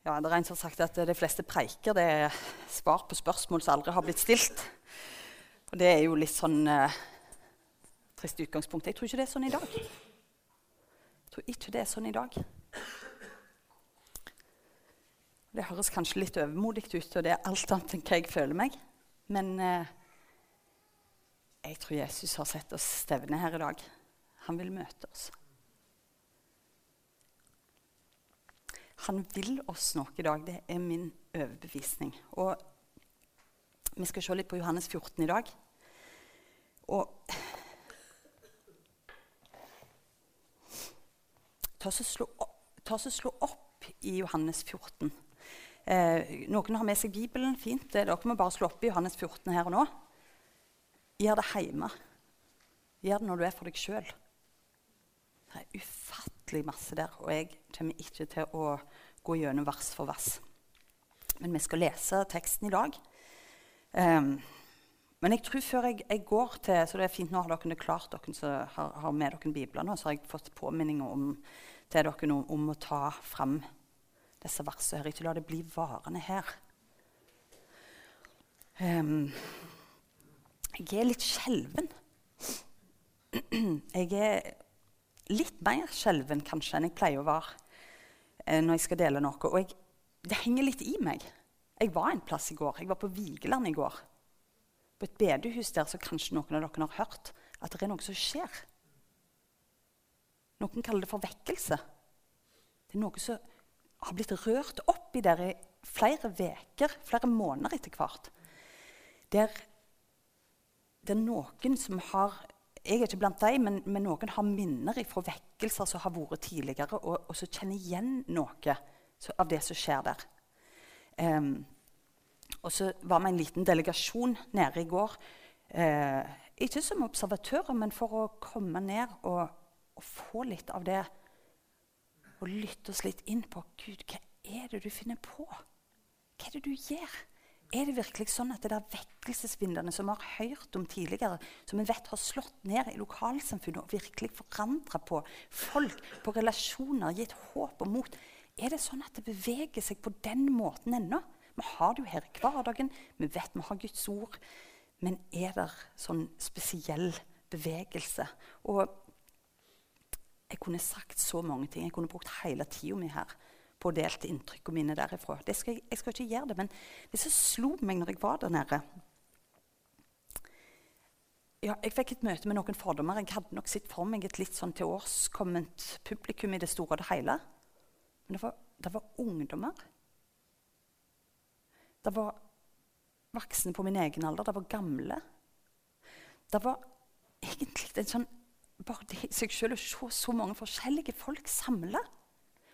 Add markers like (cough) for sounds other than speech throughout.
Ja, det er en som har sagt at de fleste preiker det er svar på spørsmål som aldri har blitt stilt. Og det er jo litt sånn eh, trist utgangspunkt. Jeg tror ikke det er sånn i dag. Jeg tror ikke det er sånn i dag. Det høres kanskje litt overmodig ut, og det er alt annet enn hva jeg føler meg. Men eh, jeg tror Jesus har sett oss stevne her i dag. Han vil møte oss. Han vil oss noe i dag. Det er min overbevisning. Og vi skal se litt på Johannes 14 i dag. Og ta oss slå, slå opp i Johannes 14. Eh, noen har med seg Bibelen. Fint. Dere må bare slå opp i Johannes 14 her og nå. Gjør det hjemme. Gjør det når du er for deg sjøl. Det er ufattelig masse der, og jeg kommer ikke til å gå gjennom vers for vers. Men vi skal lese teksten i dag. Um, men jeg tror før jeg, jeg, går til Så det er fint nå har dere klart dere som har, har, med dere bibler nå, så har jeg fått påminninger om, til dere om, om å ta fram disse versene her. Ikke la det bli varende her. Um, jeg er litt skjelven. (clears throat) Jeg er litt mer skjelven kanskje enn jeg pleier å være eh, når jeg skal dele noe. Og jeg, det henger litt i meg. Jeg var en plass i går. Jeg var på Vigeland i går. På et bedehus der så kanskje noen av dere har hørt at det er noe som skjer. Noen kaller det for vekkelse. Det er noe som har blitt rørt opp i der i flere uker, flere måneder etter hvert. Der er noen som har jeg er ikke blant dem, men, men, noen har minner fra vekkelser som har vært tidligere, og, og som kjenner igjen noe av det som skjer der. Um, og så var vi en liten delegasjon nede i går. Uh, ikke som observatører, men for å komme ned og, og, få litt av det. Og lytte oss litt inn på Gud, hva er det du finner på? Hva er det du gjør? Er det virkelig sånn at det der vekkelsesvindene som vi har hørt om tidligere, som vi vet har slått ned i lokalsamfunnet og virkelig forandra på folk, på relasjoner, gitt håp og mot Er det sånn at det beveger seg på den måten ennå? Vi har det jo her i hverdagen, vi vet vi har Guds ord. Men er det sånn spesiell bevegelse? Og jeg kunne sagt så mange ting. Jeg kunne brukt hele tida mi her på å dele inntrykkene mine derifra. Skal jeg, skal ikke gjøre det, men det som slo meg når jeg var der nede ja, Jeg fikk et møte med noen fordommer. Jeg hadde nok sett for meg et litt sånn tilårskomment publikum i det store og det hele. Men det var, det var ungdommer. Det var voksne på min egen alder. Det var gamle. Det var egentlig en sånn bare det i seg sjøl å se så mange forskjellige folk samla.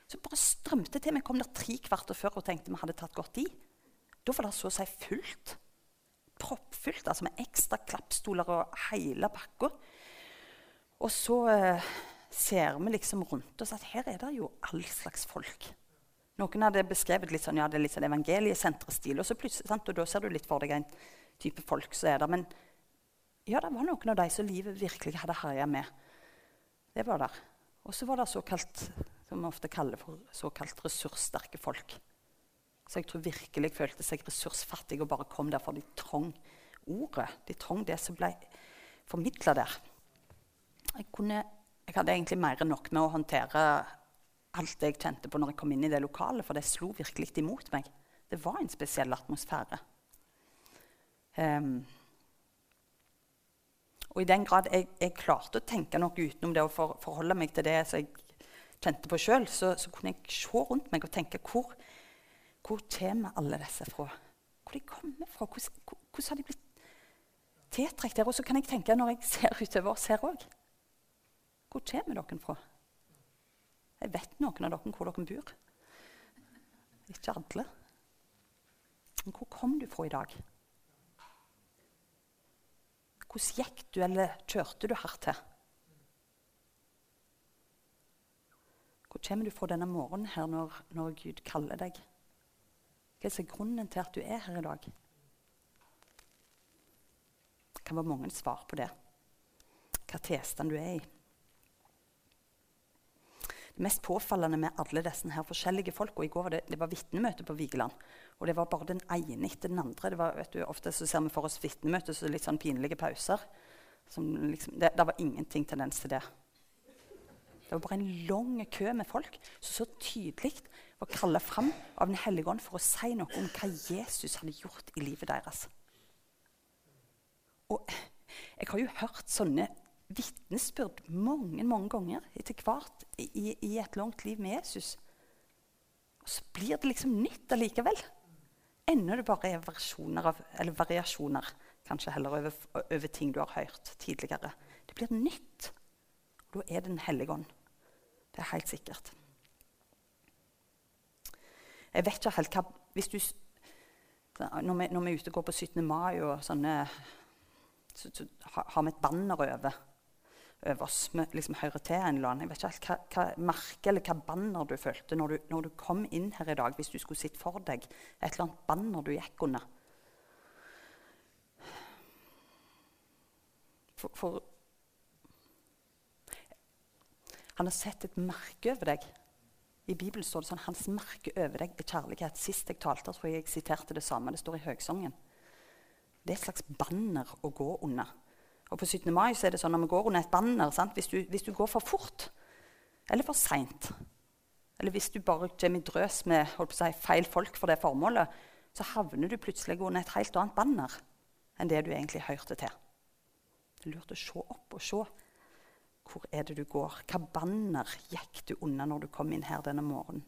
Så bare strømte til. Vi kom der tre kvarter før og tenkte vi hadde tatt godt i. Da var det så å si fullt. Proppfullt, altså med ekstra klappstoler og hele pakka. Og så eh, ser vi liksom rundt oss at her er det jo all slags folk. Noen hadde beskrevet litt sånn, ja, det er litt sånn evangeliesenterstil. Og, så og da ser du litt for deg en type folk som er der. Men ja, det var noen av de som livet virkelig hadde herja med. Det var der. Og så var det såkalt som vi ofte kaller for såkalt ressurssterke folk. Så jeg tror virkelig jeg følte seg ressursfattig og bare kom der for de trong ordet. De trong det som ble formidla der. Jeg, kunne, jeg, hadde egentlig mer enn nok med å håndtere alt det jeg kjente på når jeg kom inn i det lokalet, for det slo virkelig imot meg. Det var en spesiell atmosfære. Um, og i den grad jeg, jeg, klarte å tenke noe utenom det å for, forholde meg til det så jeg kjente på sjøl, så, så, kunne jeg se rundt meg og tenke hvor, hvor kommer alle disse fra? Hvor de kommer fra? Hvordan, hvordan har de blitt tiltrukket der? Og så kan jeg tenke når jeg (laughs) ser utover oss her òg Hvor kommer dere fra? Jeg vet noen av dere hvor dere bor. Ikke alle. Men hvor kom du fra i dag? Hvordan gikk du, eller kjørte du hertil? Hvor kommer du fra denne morgenen her når, når Gud kaller deg? Hva er grunnen til at du er her i dag? Det kan være mange svar på det. Hva tilstand du er i. det mest påfallende med alle disse her forskjellige folk, og I går var det, det var vitnemøte på Vigeland. Og det var bare den ene etter den andre. Det var, du, ofte så ser vi for oss vitnemøte så litt sånn pinlige pauser. Liksom, det, det var ingenting tendens til det. Det var bare en lang kø med folk som så tydelig var kalla fram av Den hellige ånd for å si noe om hva Jesus hadde gjort i livet deres. Og jeg har jo hørt sånne vitnesbyrd mange mange ganger etter hvert i, i, et langt liv med Jesus. Og så blir det liksom nytt allikevel. Enda det bare er av, variasjoner kanskje heller over, over, ting du har hørt tidligere. Det blir nytt. Og da er det Den hellige ånd. Det er helt sikkert. Jeg vet ikke helt hva hvis du, når, vi, når vi er ute og går på 17. mai og sånne så, så har vi et banner over, over oss. Vi liksom hører til en eller annen. Jeg vet ikke helt hva, hva merke eller hva banner du følte når du, når du, kom inn her i dag, hvis du skulle sitte for deg et eller annet banner du gikk under. For, for Han har sett et merke over deg. I Bibelen står det sånn Hans merke over deg er kjærlighet. Sist jeg talte, tror jeg jeg siterte det samme. Det står i Høgsongen. Det er et slags banner å gå under. Og På 17. mai så er det sånn når vi går under et banner hvis du, hvis du, går for fort eller for seint, eller hvis du bare kommer i drøs med si, feil folk for det formålet, så havner du plutselig under et helt annet banner enn det du egentlig hørte til. Det er lurt å se opp og se hvor er det du går? Hva banner gikk du unna når du kom inn her denne morgenen?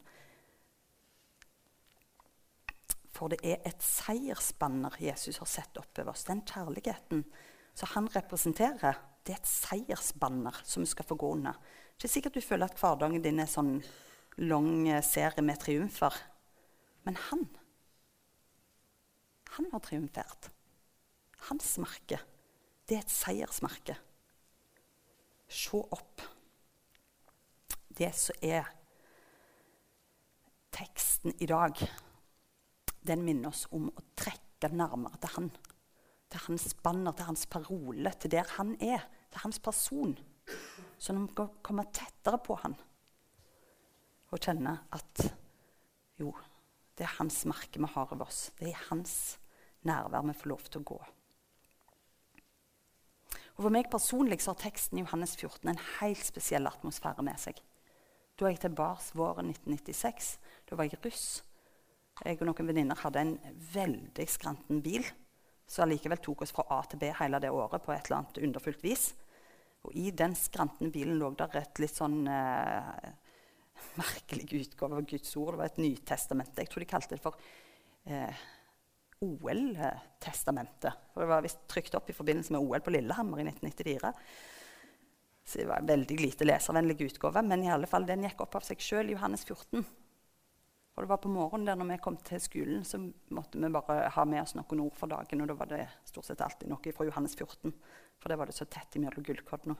For det er et seiersbanner Jesus har sett oppover oss. Den kjærligheten som han representerer, det er et seiersbanner som vi skal få gå under. Det er ikke sikkert du føler at hverdagen din er sånn lang serie med triumfer. Men han, han har triumfert. Hans merke, det er et seiersmerke se opp. Det som er teksten i dag, den minner oss om å trekke nærmere til Han. Til hans banner, til hans parole, til der han er, til hans person. Sånn at vi kan komme tettere på han og kjenne at jo, det er hans merke vi har over oss. Det er hans nærvær vi får lov til å gå. Og For meg personlig så har teksten i Johannes 14 en helt spesiell atmosfære med seg. Da jeg tilbake våren 1996. Da var jeg russ. Jeg og noen venninner hadde en veldig skranten bil som allikevel tok oss fra A til B hele det året på et eller annet underfullt vis. Og i den skrantende bilen lå der et litt sånn eh, (laughs) merkelig utgave av Guds ord. Det var et Nytestament. Jeg tror de kalte det for eh, OL-testamentet. For Det var visst trykt opp i forbindelse med OL på Lillehammer i 1994. Så det var en veldig lite leservennlig utgave, men i alle fall, den gikk opp av seg sjøl i Johannes 14. Og det var på morgenen der når vi kom til skolen, så måtte vi bare ha med oss noen ord for dagen. Og da var det stort sett alltid noe fra Johannes 14, for det var det så tett imellom gullkodene.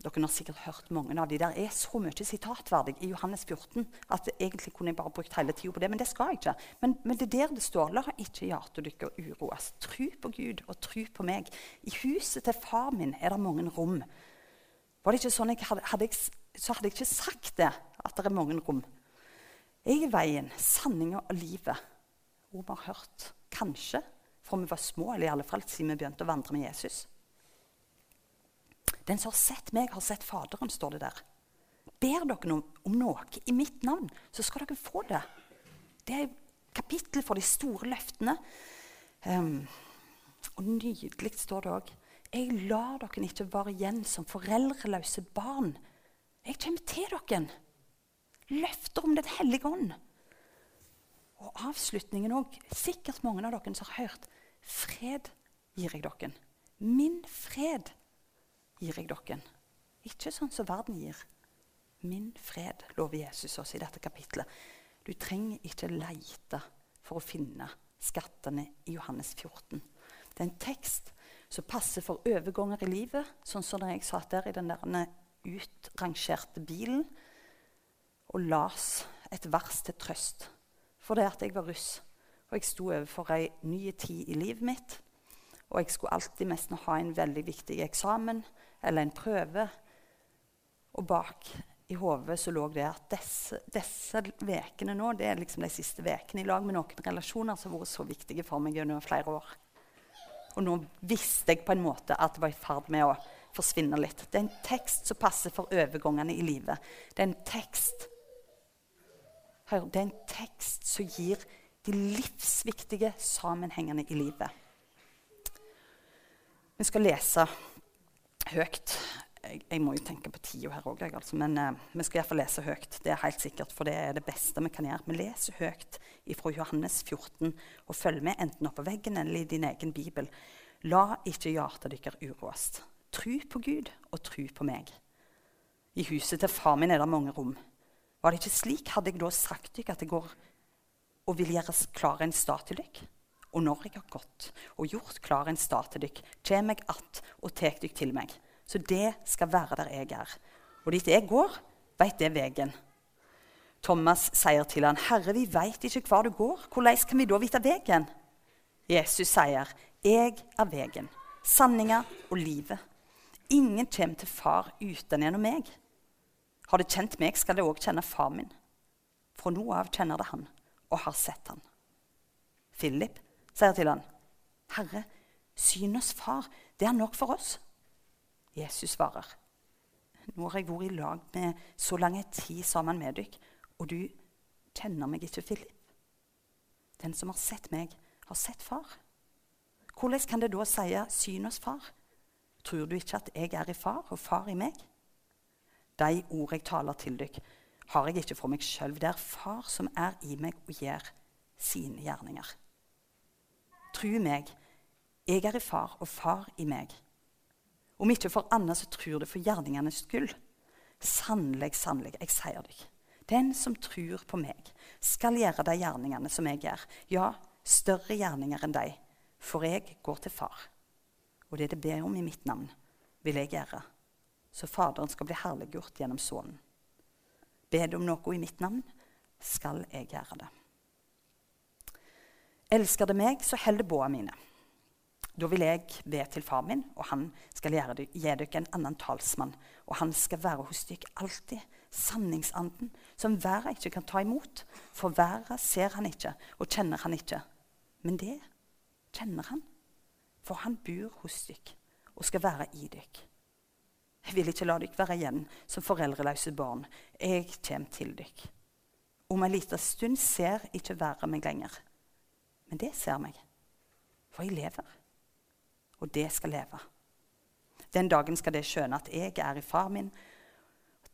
Dere har sikkert hørt mange av de der er så mye sitatverdig i Johannes 14 at egentlig kunne jeg bare brukt hele tida på det, men det skal jeg ikke. Men, men, det er der det står La ikke hjertet deres uroes. Tru på Gud og tru på meg. I huset til far min er det mange rom. Var det ikke sånn jeg hadde, hadde jeg, så hadde jeg ikke sagt det, at det er mange rom. Jeg er veien, sanninga og livet. Hun har hørt, kanskje, fra vi var små, eller i alle fall siden vi begynte å vandre med Jesus. Den som har sett meg, har sett Faderen, står det der. Ber dere om noe i mitt navn, så skal dere få det. Det er kapittel for de store løftene. Um, og nydelig står det òg. Jeg lar dere ikke være igjen som foreldreløse barn. Jeg kommer til dere. Løfter om Den hellige ånd. Og avslutningen òg. Sikkert mange av dere som har hørt. Fred gir jeg dere. Min fred gir jeg dere. Ikke sånn som verden gir. Min fred, lover Jesus oss i dette kapitlet. Du trenger ikke leite for å finne skattene i Johannes 14. Det er en tekst som passer for overganger i livet, sånn som jeg satt der i den der utrangerte bilen og las et vers til trøst for det at jeg var russ. Og jeg sto overfor ei ny tid i livet mitt. Og jeg skulle alltid nesten ha en veldig viktig eksamen eller en prøve. Og bak i hodet så lå det at disse, ukene nå, det er liksom de siste vekene i lag med noen relasjoner som har vært så viktige for meg gjennom flere år. Og nå visste jeg på en måte at det var i ferd med å forsvinne litt. Det er en tekst som passer for overgangene i livet. Det er en tekst Hør, det er en tekst som gir de livsviktige sammenhengene i livet. Vi skal lese høyt. Jeg, jeg må jo tenke på tida her òg, altså, men uh, vi skal iallfall lese høyt. Det er helt sikkert, for det er det beste vi kan gjøre. Vi leser høyt fra Johannes 14 og følg med enten oppå veggen eller i din egen bibel. La ikke hjertet deres uroes. Tru på Gud og tru på meg. I huset til far min er det mange rom. Var det ikke slik, hadde jeg da sagt dere at jeg går og vil gjøre klar en stat til dere? Og når jeg har gått og gjort klar en stad til dere, kommer jeg att og tar dere til meg. Så det skal være der jeg er. Og dit jeg går, veit det veien. Thomas sier til han, 'Herre, vi veit ikke hvor du går. Hvordan kan vi da vite veien?' Jesus sier, 'Jeg er veien, sanninga og livet.' Ingen kommer til far uten gjennom meg. Har det kjent meg, skal det òg kjenne far min. Fra nå av kjenner det han og har sett han. Philip sier til han, 'Herre, syn oss far. Det er nok for oss.' Jesus svarer, 'Nå har jeg vært i lag med så lang tid sammen med dere, og du kjenner meg ikke, Philip.' 'Den som har sett meg, har sett far.' Hvordan kan det da sie 'syn oss far'? Tror du ikke at jeg er i far, og far i meg? De ord jeg taler til dere, har jeg ikke for meg sjøl. Det er far som er i meg og gjør sine gjerninger. Tru meg, jeg er i far, og far i meg. Om ikke for annet, så tror det for gjerningenes skyld. Sannelig, sannelig, jeg sier deg. Den som tror på meg, skal gjøre de gjerningene som jeg gjør. Ja, større gjerninger enn de, for jeg går til far. Og det det ber om i mitt navn, vil jeg gjøre, så Faderen skal bli herliggjort gjennom Sønnen. Be du om noe i mitt navn, skal jeg gjøre det. Elsker det meg, så held båa mine. Da vil jeg be til far min, og han skal gi dere en annen talsmann. Og han skal være hos dere alltid. Sanningsanden, som verden ikke kan ta imot. For verden ser han ikke og kjenner han ikke. Men det kjenner han. For han bor hos dere og skal være i dere. Jeg vil ikke la dere være igjen som foreldreløse barn. Jeg kommer til dere. Om en liten stund ser ikke verden meg lenger. Men det ser meg, for jeg lever. Og det skal leve. Den dagen skal det skjønne at jeg er i far min.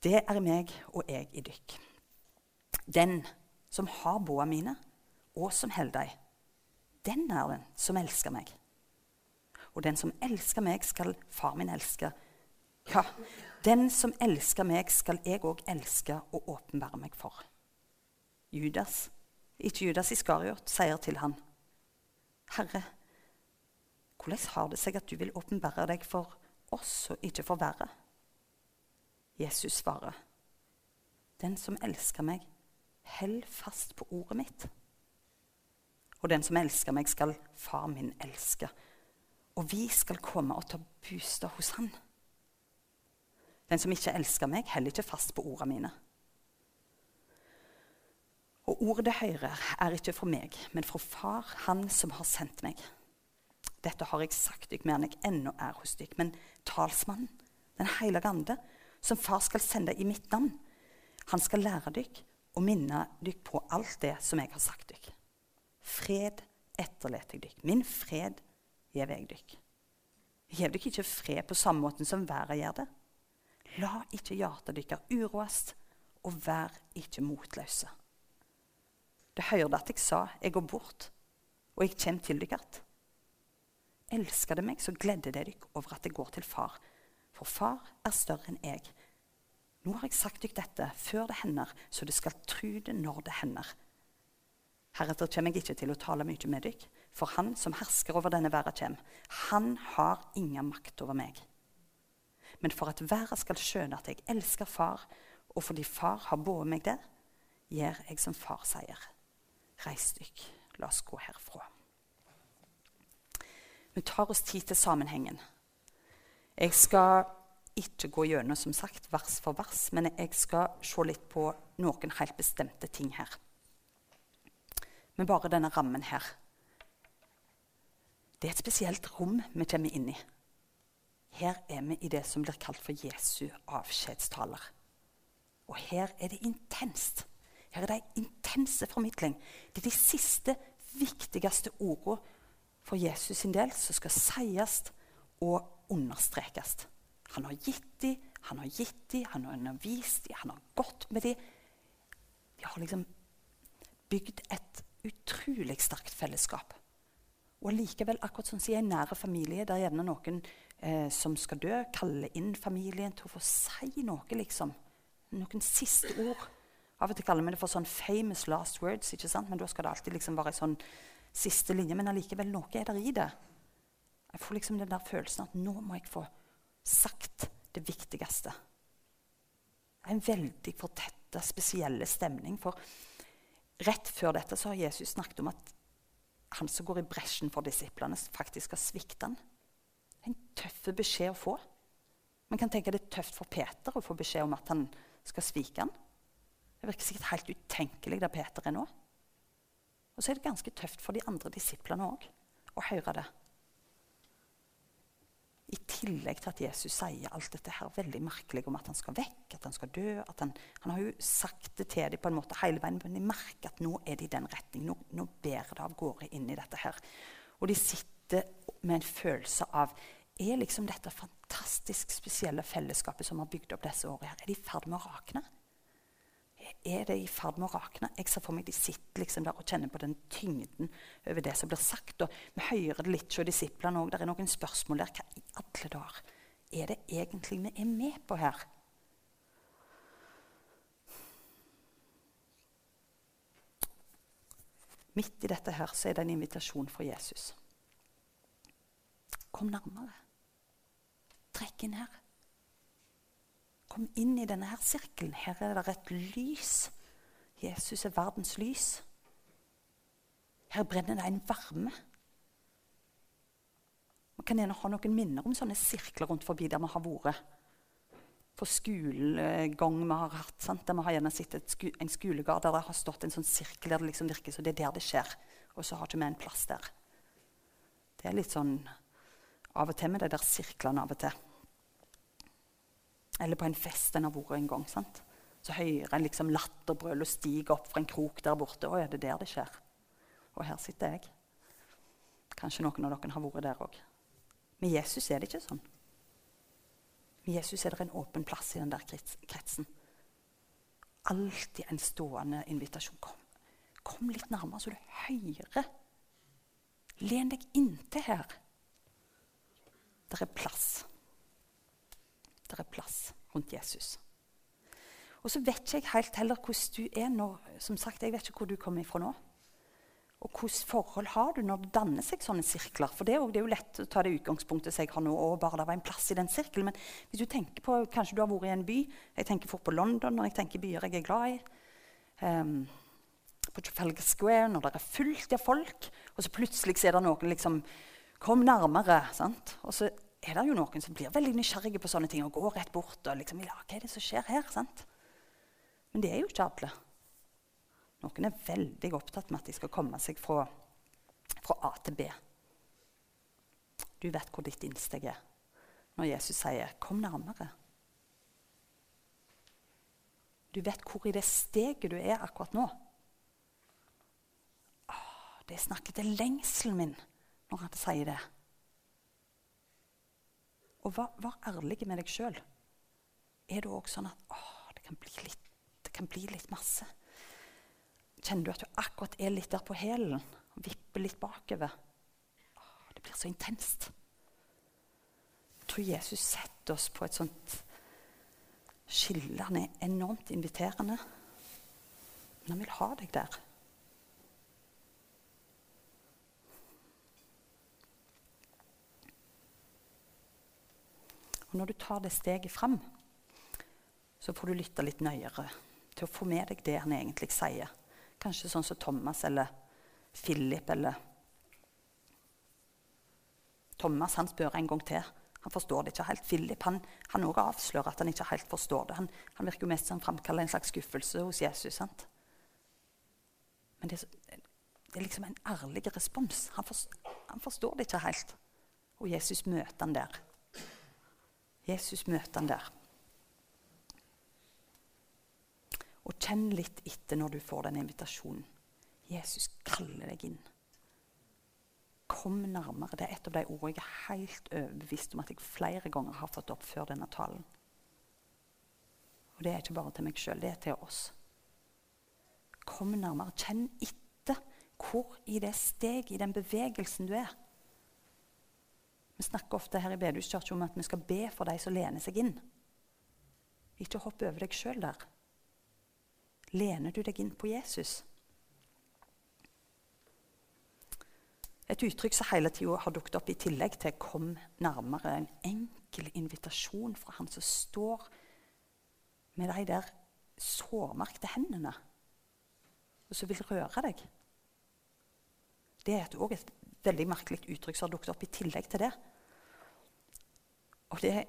Det er i meg, og jeg i dykk. Den som har boa mine, og som holder dem, den er den som elsker meg. Og den som elsker meg, skal far min elske. Ja, den som elsker meg, skal jeg òg elske og åpenbære meg for. Judas, ikke Judas Iskariot, sier til han, Herre, hvordan har det seg at du vil åpenbære deg for oss og ikke for verre? Jesus svarer, Den som elsker meg, held fast på ordet mitt. Og den som elsker meg, skal far min elske. Og vi skal komme og ta bostad hos han. Den som ikke elsker meg, heller ikke fast på ordene mine. Og ordet det hører, er ikke fra meg, men fra Far, Han som har sendt meg. Dette har jeg sagt dere enn jeg ennå er hos dere. Men talsmannen, Den hellige ande, som Far skal sende i mitt navn, han skal lære dere og minne dere på alt det som jeg har sagt dere. Fred etterlater jeg dere. Min fred gir jeg dere. Jeg gir dere ikke fred på samme måte som været gjør det. La ikke hjertet deres uroes, og vær ikke motløse. Det hørte at jeg sa, jeg går bort, og jeg kommer til dere igjen. Elsker det meg, så gleder det dere over at jeg går til far, for far er større enn jeg. Nå har jeg sagt dere dette før det hender, så dere skal tru det når det hender. Heretter kommer jeg ikke til å tale mye med dere, for han som hersker over denne verden, kommer. Han har ingen makt over meg men for at verden skal skjønne at jeg elsker far, og fordi far har båret meg der, gjør jeg som far sier. Reis dykk, la oss gå herfra. Vi tar oss tid til sammenhengen. Jeg skal ikke gå gjennom som sagt, vers for vers, men jeg skal se litt på noen helt bestemte ting her. Men bare denne rammen her. Det er et spesielt rom vi kommer inn i. Her er vi i det som blir kalt for Jesu avskjedstaler. Og her er det intenst. Her er det en intense formidling. Det er de siste, viktigste ordene for Jesus sin del som skal sies og understrekes. Han har gitt dem, han har gitt dem, han har undervist dem, han har gått med dem. De har liksom bygd et utrolig sterkt fellesskap. Og likevel, akkurat som i en nære familie, der gjerne noen eh, som skal dø, kaller inn familien til å få si noe, liksom. Noen siste ord. Av og til kaller vi det for sånn 'famous last words', ikke sant? men da skal det alltid liksom være en sånn siste linje. Men allikevel, noe er der i det. Jeg får liksom den der følelsen at nå må jeg få sagt det viktigste. Det er en veldig fortetta, spesielle stemning. For rett før dette så har Jesus snakket om at han som går i bresjen for disiplene, faktisk skal svikte han en tøff beskjed å få. Man kan tenke det er tøft for Peter å få beskjed om at han skal svike han. Det virker sikkert helt utenkelig der Peter er nå. Og så er det ganske tøft for de andre disiplene òg å høre det. I tillegg til at Jesus sier alt dette her veldig merkelig om at han skal vekk, at han skal dø han, han, har jo sagt det til dem på en måte hele veien, men de merker at nå er det i den retning. Nå, nå bærer det av gårde inn i dette her. Og de sitter med en følelse av er liksom dette fantastisk spesielle fellesskapet som har bygd opp disse årene, her, er de i ferd med å rakne? Er det i ferd med å rakne? Jeg ser for meg De sitter liksom der og kjenner på den tyngden over det som blir sagt. og Vi hører det litt hos disiplene òg. Det er noen spørsmål der. Hva i alle dager er det egentlig vi er med på her? Midt i dette her så er det en invitasjon fra Jesus. Kom nærmere. Trekk inn her. Kom inn i denne her sirkelen. Her er det et lys. Jesus er verdens lys. Her brenner det en varme. Man kan gjerne ha noen minner om sånne sirkler rundt forbi der vi har vært. På skolegang vi har hatt. Sant? Der vi har gjerne sku, en skolegard der det har stått en sånn sirkel der det liksom virker så det er der det skjer. Og så har ikke vi en plass der. Det er litt sånn av og til med de der sirklene av og til. Eller på en fest en har vært en gang. sant? Så hører en liksom latterbrøl og stiger opp fra en krok der borte. Å, er det der det skjer? Og her sitter jeg. Kanskje noen av dere har vært der òg. Med Jesus er det ikke sånn. Med Jesus er det en åpen plass i den der kretsen. Alltid en stående invitasjon. Kom, kom litt nærmere, så du hører. Len deg inntil her. Det er plass. Det er plass rundt Jesus. Og så vet ikke jeg helt heller hvordan du er nå. Som sagt, Jeg vet ikke hvor du kommer ifra nå. Og hvilke forhold har du når det danner seg sånne sirkler? For det er, jo, det er jo lett å ta det utgangspunktet som jeg har nå, og bare det var en plass i den sirkelen. Men hvis du tenker på, kanskje du har vært i en by Jeg tenker fort på London når jeg tenker byer jeg er glad i. Um, på Trafalgar Square, når det er fullt av folk, og så plutselig er det noen liksom Kom nærmere. sant? Og så er det jo noen som blir veldig nysgjerrige på sånne ting og går rett bort og liksom, ja, hva er det som skjer her? sant? Men det er jo ikke alle. Noen er veldig opptatt med at de skal komme seg fra, fra A til B. Du vet hvor ditt innsteg er når Jesus sier 'kom nærmere'. Du vet hvor i det steget du er akkurat nå. Åh, det snakker til lengselen min når han sier det. Og vær, vær ærlig med deg sjøl. Er det òg sånn at å, det, kan litt, det, kan bli litt, masse? Kjenner du at du akkurat er litt der på hælen vipper litt bakover? Å, det blir så intenst. Jeg tror Jesus setter oss på et sånt skille. Han er enormt inviterende. Men han vil ha deg der. Og når du tar det steget fram, så får du lytte litt nøyere til å få med deg det han egentlig sier. Kanskje sånn som Thomas eller Philip eller Thomas han spør en gang til. Han forstår det ikke helt. Philip han, han også avslører at han ikke helt forstår det. Han, han virker jo mest som framkaller en slags skuffelse hos Jesus. sant? Men det, det er liksom en ærlig respons. Han, forstår, han forstår det ikke helt. Og Jesus møter han der. Jesus møter han der. Og kjenn litt etter når du får den invitasjonen. Jesus kaller deg inn. Kom nærmere. Det er et av de ordene jeg er helt overbevist om at jeg flere ganger har fått opp før denne talen. Og det er ikke bare til meg sjøl, det er til oss. Kom nærmere. Kjenn etter hvor i det steg, i den bevegelsen du er. Vi snakker ofte her i Bedehuskirka om at vi skal be for de som lener seg inn. Ikke hopp over deg sjøl der. Lener du deg inn på Jesus? Et uttrykk som hele tida har dukket opp i tillegg til 'kom nærmere'. En enkel invitasjon fra han som står med de der sårmerkte hendene, og som vil røre deg. Det er òg et, veldig merkelig uttrykk som har dukket opp i tillegg til det. Og det er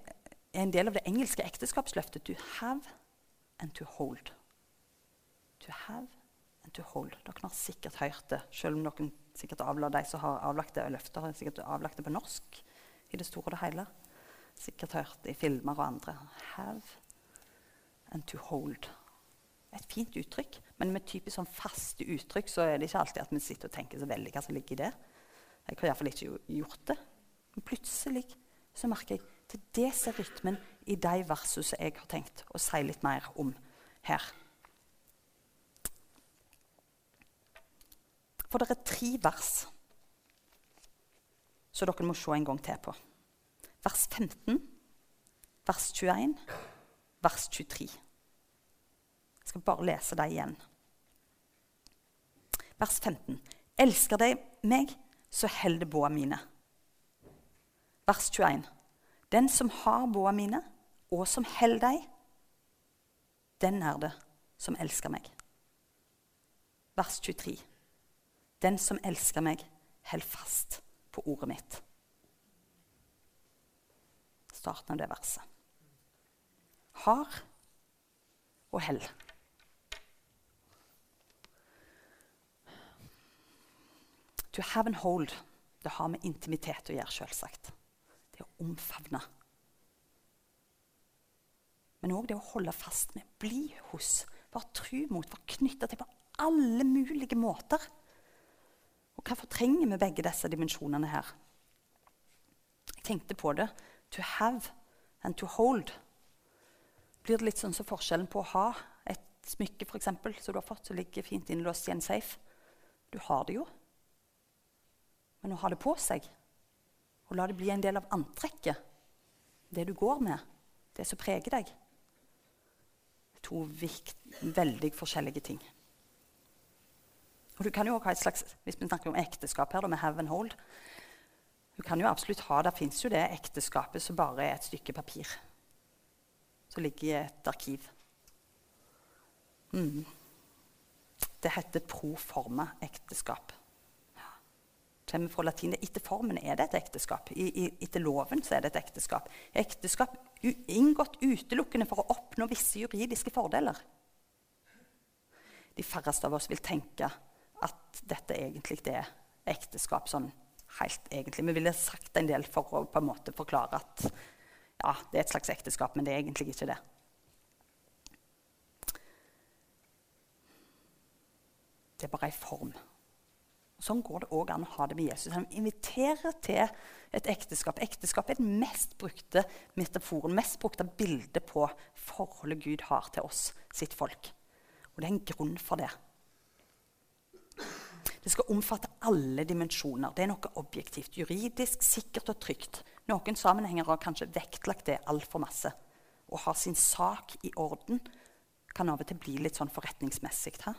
en del av det engelske ekteskapsløftet 'to have and to hold'. To have and to hold. Dere har sikkert hørt det, selv om noen sikkert avla de som har avlagt det løftet, har sikkert avlagt det på norsk i det store og det hele. Sikkert hørt det i filmer og andre. Have and to hold. Et fint uttrykk, men med typisk sånn faste uttrykk så er det ikke alltid at vi sitter og tenker så veldig hva som ligger i det. Jeg har iallfall ikke gjort det. Men plutselig så merker jeg til det ser rytmen i de versene jeg har tenkt å si litt mer om her. For det er tre vers som dere må se en gang til på. Vers 15, vers 21, vers 23. Jeg skal bare lese dem igjen. Vers 15. Elsker de meg, så holder båa mine. Vers 21. Den som har båa mine, og som holder dem, den er det som elsker meg. Vers 23. Den som elsker meg, holder fast på ordet mitt. Starten av det verset. Har og hell. To have and hold, det har med intimitet å gjøre, selvsagt. Det å omfavne. Men òg det å holde fast med, bli hos, være tru mot, være knytta til på alle mulige måter. Og hvorfor trenger vi begge disse dimensjonene her? Jeg tenkte på det. To have and to hold. Blir det litt sånn som forskjellen på å ha et smykke for eksempel, som du har fått, som ligger fint innlåst i en safe? Du har det jo. Men å ha det på seg og la det bli en del av antrekket, det du går med, det som preger deg To vikt, veldig forskjellige ting. Og du kan jo ha et slags, Hvis vi snakker om ekteskap her, med have and hold Du kan jo absolutt ha, Det fins jo det ekteskapet som bare er et stykke papir. Som ligger i et arkiv. Mm. Det heter proforma ekteskap. Kommer fra latin. Etter formen er det et ekteskap. I, i, etter loven så er det et ekteskap. Ekteskap inngått utelukkende for å oppnå visse juridiske fordeler. De færreste av oss vil tenke at dette egentlig er ekteskap sånn helt egentlig. Vi ville sagt en del for å på en måte forklare at ja, det er et slags ekteskap, men det er egentlig ikke det. Det er bare ei form. Sånn går det òg an å ha det med Jesus. Han inviterer til et ekteskap. Ekteskap er den mest brukte metaforen, mest brukte bildet på forholdet Gud har til oss, sitt folk. Og det er en grunn for det. Det skal omfatte alle dimensjoner. Det er noe objektivt, juridisk, sikkert og trygt. Noen sammenhenger har kanskje vektlagt det altfor masse. Å ha sin sak i orden kan av og til bli litt sånn forretningsmessig. Her.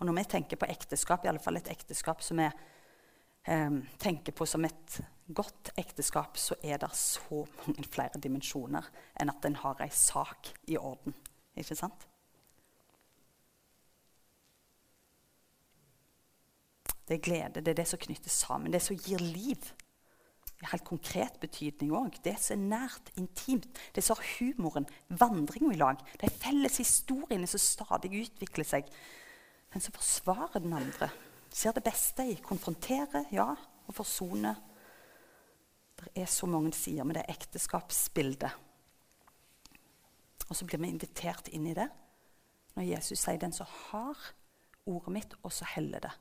Og når vi tenker på ekteskap, i alle fall et ekteskap som vi eh, tenker på som et godt ekteskap, så er det så mange flere dimensjoner enn at en har ei sak i orden. Ikke sant? Det er glede, det er det som knytter sammen, det som gir liv. helt konkret betydning òg. Det som er nært, intimt. Det som har humoren, vandringa i lag. De felles historiene som stadig utvikler seg. Men som forsvarer den andre. Ser det beste i konfrontere, ja, og forsone. Det er så mange sider med det ekteskapsbildet. Og så blir vi invitert inn i det når Jesus sier 'den som har ordet mitt, og så heller det'.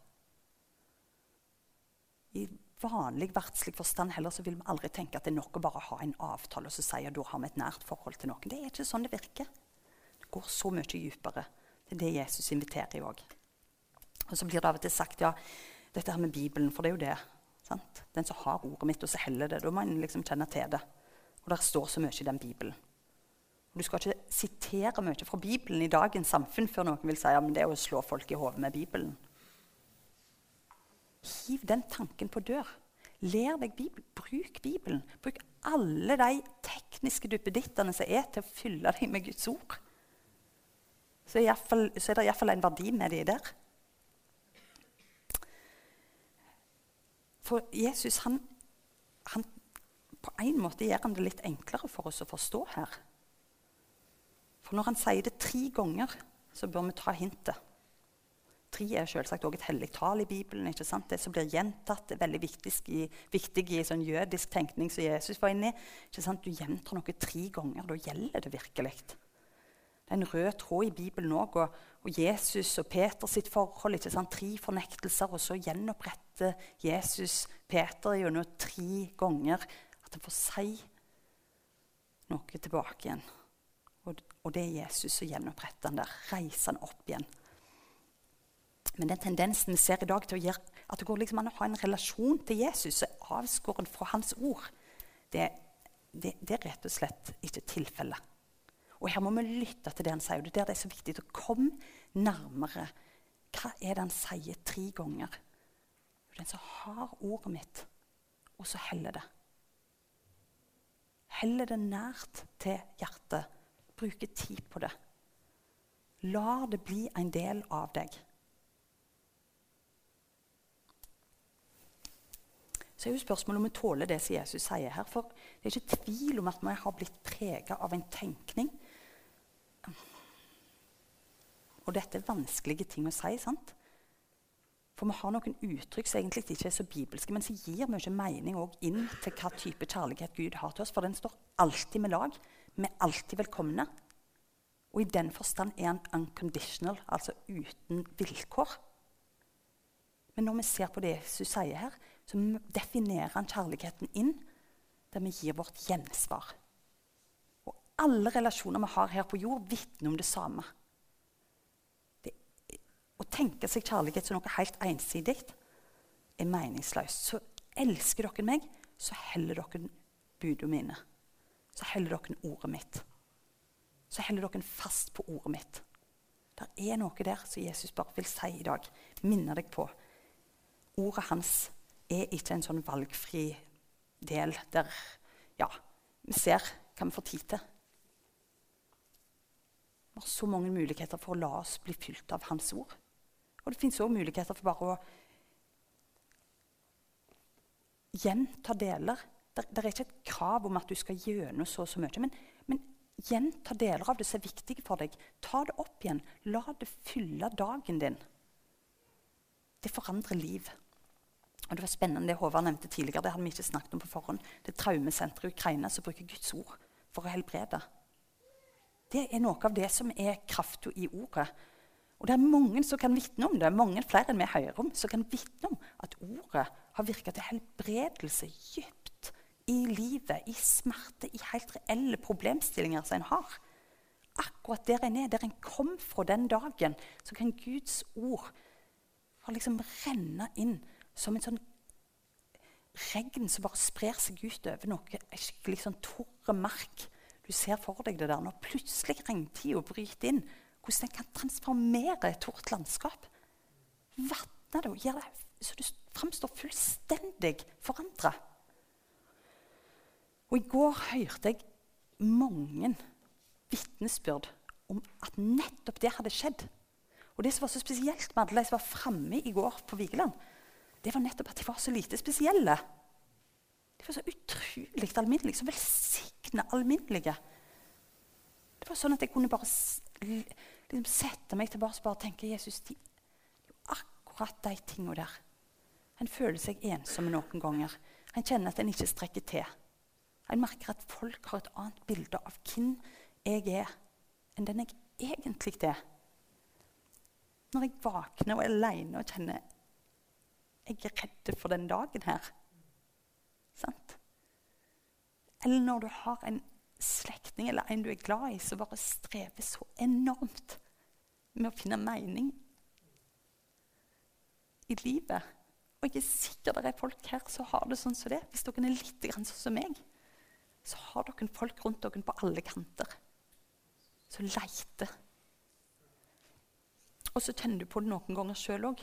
I vanlig verdslig forstand heller så vil vi aldri tenke at det er nok å bare ha en avtale og så si at da har vi et nært forhold til noen. Det er ikke sånn det virker. Det går så mye dypere. Det er det Jesus inviterer i òg. Og så blir det av og til sagt ja, dette her med Bibelen, for det er jo det. Sant? Den som har ordet mitt, og så heller det. Da må en liksom kjenne til det. Og der står så mye i den Bibelen. Du skal ikke sitere mye fra Bibelen i dagens samfunn før noen vil si ja, men det er å slå folk i hodet med Bibelen. Hiv den tanken på dør. Lær deg Bibelen. Bruk Bibelen. Bruk alle de tekniske duppedittene som er, til å fylle deg med Guds ord. Så, er, fall, så er det iallfall en verdi med de der. For Jesus han, han, På en måte gjør han det litt enklere for oss å forstå her. For når han sier det tre ganger, så bør vi ta hintet. Tre er selvsagt også et hellig tall i Bibelen. ikke sant? Det som blir gjentatt, er veldig viktig i, viktig i sånn jødisk tenkning som Jesus var inne i. Ikke sant? Du gjentar noe tre ganger. Da gjelder det virkelig. Det er en rød tråd i Bibelen òg. Og, og, Jesus og Peter sitt forhold. ikke sant? Tre fornektelser, og så gjenoppretter Jesus Peter gjennom tre ganger. At han får si noe tilbake igjen. Og, og det er Jesus som gjenoppretter han der. Reiser han opp igjen. Men den tendensen vi ser i dag til å gjøre, at det går liksom an å ha en relasjon til Jesus, er avskåren fra hans ord, det, det, det, er rett og slett ikke tilfellet. Og her må vi lytte til det han sier. Det er det er så viktig å komme nærmere. Hva er det han sier tre ganger? Den som har ordet mitt, og så heller det. Heller det nært til hjertet Bruker tid på det. La det bli en del av deg. Så er jo spørsmålet om vi tåler det som Jesus sier her. For det er ikke tvil om at vi har blitt prega av en tenkning. Og dette er vanskelige ting å si. sant? For vi har noen uttrykk som egentlig ikke er så bibelske, men som gir mye mening inn til hva type kjærlighet Gud har til oss. For den står alltid med lag. Vi er alltid velkomne. Og i den forstand er han unconditional, altså uten vilkår. Men når vi ser på det Jesus sier her, så definerer han kjærligheten inn der vi gir vårt gjensvar. Og alle relasjoner vi har her på jord, vitner om det samme. Å tenke seg kjærlighet som noe helt ensidig er meningsløst. Så elsker dere meg, så heller dere budene mine så holder dere ordet mitt. Så holder dere fast på ordet mitt. Det er noe der som Jesus bare vil si i dag. Minne deg på. Ordet hans er ikke en sånn valgfri del der ja, vi ser hva vi får tid til. Vi har så mange muligheter for å la oss bli fylt av Hans ord. Og det fins òg muligheter for bare å gjenta deler det er ikke et krav om at du skal gjennom så og så mye. Men, men gjenta deler av det som er viktig for deg. Ta det opp igjen. La det fylle dagen din. Det forandrer liv. Og Det var spennende det Håvard nevnte tidligere. Det hadde vi ikke snakket om på forhånd. Det traumesenteret i Ukraina som bruker Guds ord for å helbrede. Det er noe av det som er krafta i ordet. Og det er mange som kan vitne om det, mange flere enn vi hører om, som kan vitne om at ordet har virka til helbredelse dypt i livet, i smerte, i helt reelle problemstillinger som en har. Akkurat der en er, der en kom fra den dagen, så kan Guds ord liksom renne inn som en sånn regn som bare sprer seg ut over noe skikkelig sånn torre mark. Du ser for deg det der når plutselig regntida bryter inn. Hvordan en kan transformere et tort landskap. Vatne det og gjøre det så det framstår fullstendig forandra. Og I går hørte jeg mange vitnesbyrd om at nettopp det hadde skjedd. Og Det som var så spesielt med alle de som var framme i går på Vigeland, det var nettopp at de var så lite spesielle. De var så utrolig alminnelige, så velsigna alminnelige. Det var sånn at jeg kunne bare liksom sette meg tilbake og bare tenke Jesus, de, akkurat de tingene der. En føler seg ensom noen ganger. En kjenner at en ikke strekker til. En merker at folk har et annet bilde av hvem jeg er, enn den jeg egentlig er. Når jeg våkner og er aleine og kjenner jeg er redd for den dagen her. Sant? Eller når du har en slektning eller en du er glad i, som bare strever så enormt med å finne mening i livet. Og jeg er sikker det er folk her som har det sånn som det. Hvis dere er litt sånn som meg, så har dere folk rundt dere på alle kanter som leiter. Og så tenner du på det noen ganger sjøl òg.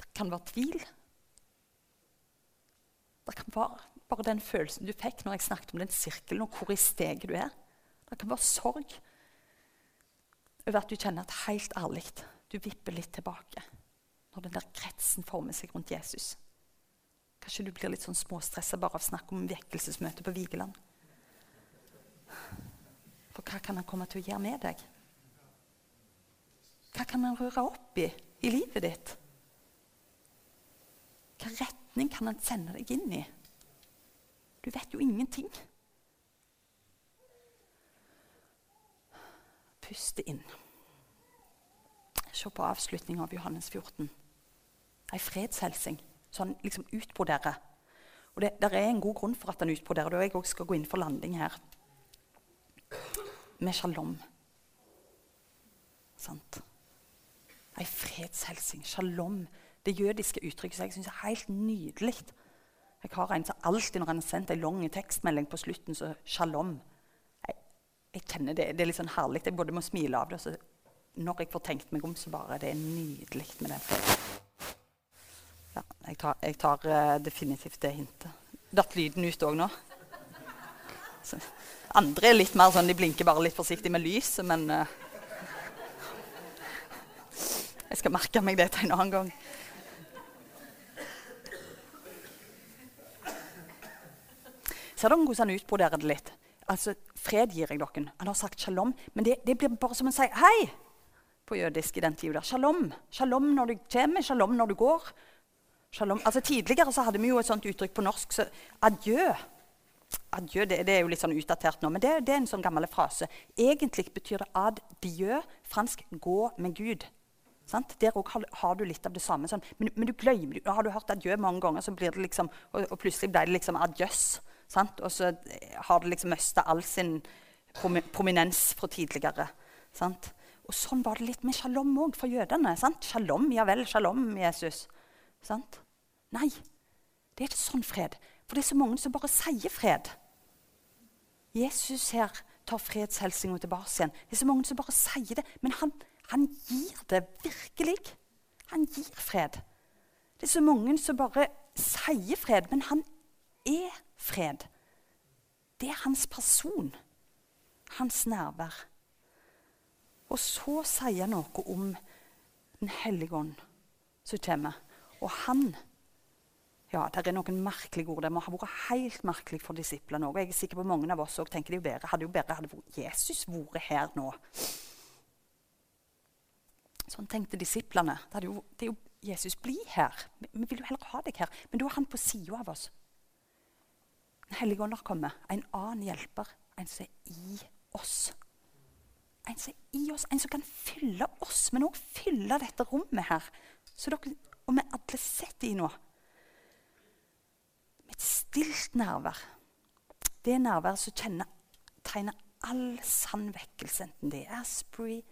Det kan være tvil. Det kan være bare den følelsen du fikk når jeg snakket om den sirkelen, og hvor i steget du er. Det kan være sorg over at du kjenner at helt ærlig du vipper litt tilbake når den der kretsen former seg rundt Jesus. Kanskje du blir litt sånn småstressa bare av snakk om vekkelsesmøte på Vigeland. For hva kan han komme til å gjøre med deg? Hva kan han røre opp i i livet ditt? Hvilken retning kan han sende deg inn i? Du vet jo ingenting. Puste inn. Se på avslutninga av Johannes 14. Ei fredshelsing. Så han liksom utbroderer. Og det der er en god grunn for at han utbroderer det, og jeg òg skal gå inn for landing her. Med shalom. Sant? Ei fredshelsing. Shalom. Det jødiske uttrykket som jeg syns er helt nydelig. Jeg har en som alltid når han har sendt en lang tekstmelding på slutten, så shalom. Jeg, jeg kjenner det, det er litt sånn herlig. Jeg både må smile av det, og så når jeg får tenkt meg om, så bare det er nydelig med den. Ja, jeg tar, jeg tar uh, definitivt det hintet. Datt lyden ut òg nå? Så, andre er litt mer sånn, de blinker bare litt forsiktig med lyset, men uh, Jeg skal merke meg det til en annen gang. Ser dere hvordan han utbroderer det litt? Altså, Fred gir jeg dere. Han har sagt shalom, men det, det blir bare som han sier hei på jødisk i den tida. Shalom. Shalom når du kommer, shalom når du går. Shalom. Altså Tidligere så hadde vi jo et sånt uttrykk på norsk så adjø. Adjø det, det er jo litt sånn utdatert nå, men det, det, er en sånn gammel frase. Egentlig betyr det adieu, fransk 'gå med Gud'. Sant? Der òg har, har, du litt av det samme. Sånn. Men, men, du glemmer, har du hørt adjø mange ganger, så blir det liksom, og, og plutselig ble det liksom adjøs. Sant? Og så har det liksom mista all sin prominens fra tidligere. Sant? Og sånn var det litt med shalom òg for jødene. Sant? Shalom, ja vel, shalom, Jesus. Sant? Nei, det er ikke sånn fred. For det er så mange som bare sier fred. Jesus her tar fredshelsinga tilbake igjen. Det er så mange som bare sier det. Men han, han gir det virkelig. Han gir fred. Det er så mange som bare sier fred, men han er fred. Det er hans person. Hans nærvær. Og så sier han noe om Den hellige ånd som kommer. Og han ja, Det er noen merkelige ord. Det må ha vært helt merkelig for disiplene òg. Jeg er sikker på mange av oss også tenker det jo bedre, hadde jo bedre hadde Jesus vært her nå. Sånn tenkte disiplene. Det, jo, det er jo Jesus, bli her. Vi, vi vil jo heller ha deg her. Men da er han på sida av oss. Den hellige ånd har kommet. En annen hjelper. En som er i oss. En som er i oss, en som kan fylle oss, men òg fylle dette rommet her. Så dere, og vi alle sitter i nå. Med et stilt nærvær. Det nærværet som kjenner, tegner all sann vekkelse, enten det er Asbury,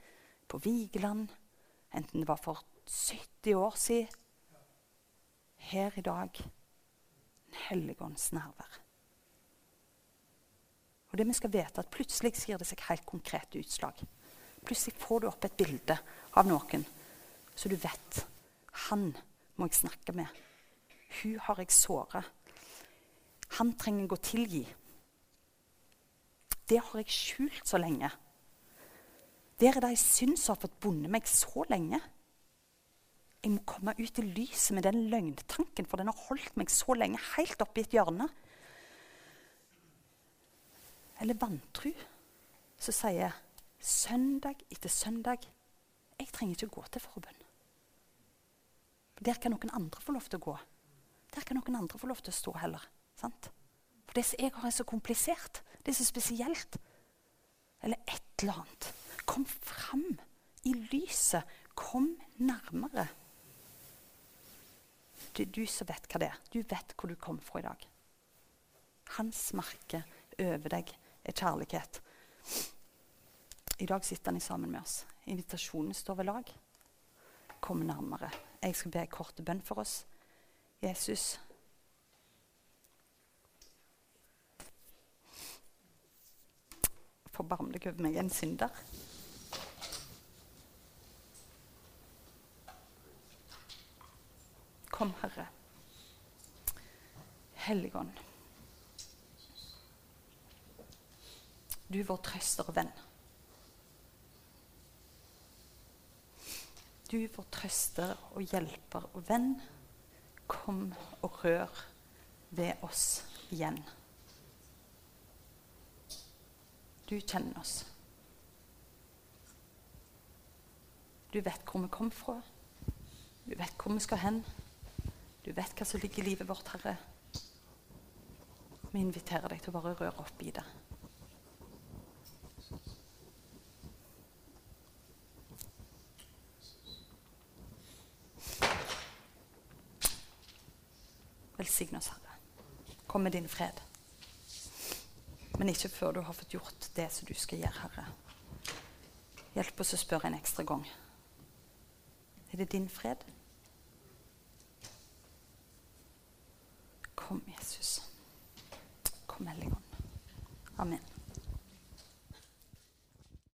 på Vigeland, enten det var for 70 år siden. Her i dag Den hellige ånds nærvær. Og det vi skal vite at Plutselig gir det seg helt konkrete utslag. Plutselig får du opp et bilde av noen så du vet Han må jeg snakke med. Hun har jeg såret. Han trenger jeg å tilgi. Det har jeg skjult så lenge. Det er det jeg syns har fått bundet meg så lenge. Jeg må komme ut i lyset med den løgntanken, for den har holdt meg så lenge helt oppi et hjørne. Eller vantru, som sier søndag etter søndag Jeg trenger ikke gå til forbønn. Der kan noen andre få lov til å gå. Der kan noen andre få lov til å stå heller. Sant? For det som jeg har, er så komplisert. Det er så spesielt. Eller et eller annet. Kom fram i lyset. Kom nærmere. Det er du som vet hva det er. Du vet hvor du kom fra i dag. Hans merke over deg er kjærlighet. I dag sitter han sammen med oss. Invitasjonen står ved lag. Kom nærmere. Jeg skal be en kort bønn for oss. Jesus. Forbarm deg over meg, en synder. Kom, Herre. Helligånd. Du vår trøster og venn. Du vår trøster og hjelper og venn, kom og rør ved oss igjen. Du kjenner oss. Du vet hvor vi kom fra. Du vet hvor vi skal hen. Du vet hva som ligger i livet vårt, Herre. Vi inviterer deg til å bare røre opp i det. Velsign oss, Herre. Kom med din fred. Men ikke før du har fått gjort det som du skal gjøre, Herre. Hjelp oss å spørre en ekstra gang. Er det din fred? Kom, Jesus. Kom, Helligånd. Amen.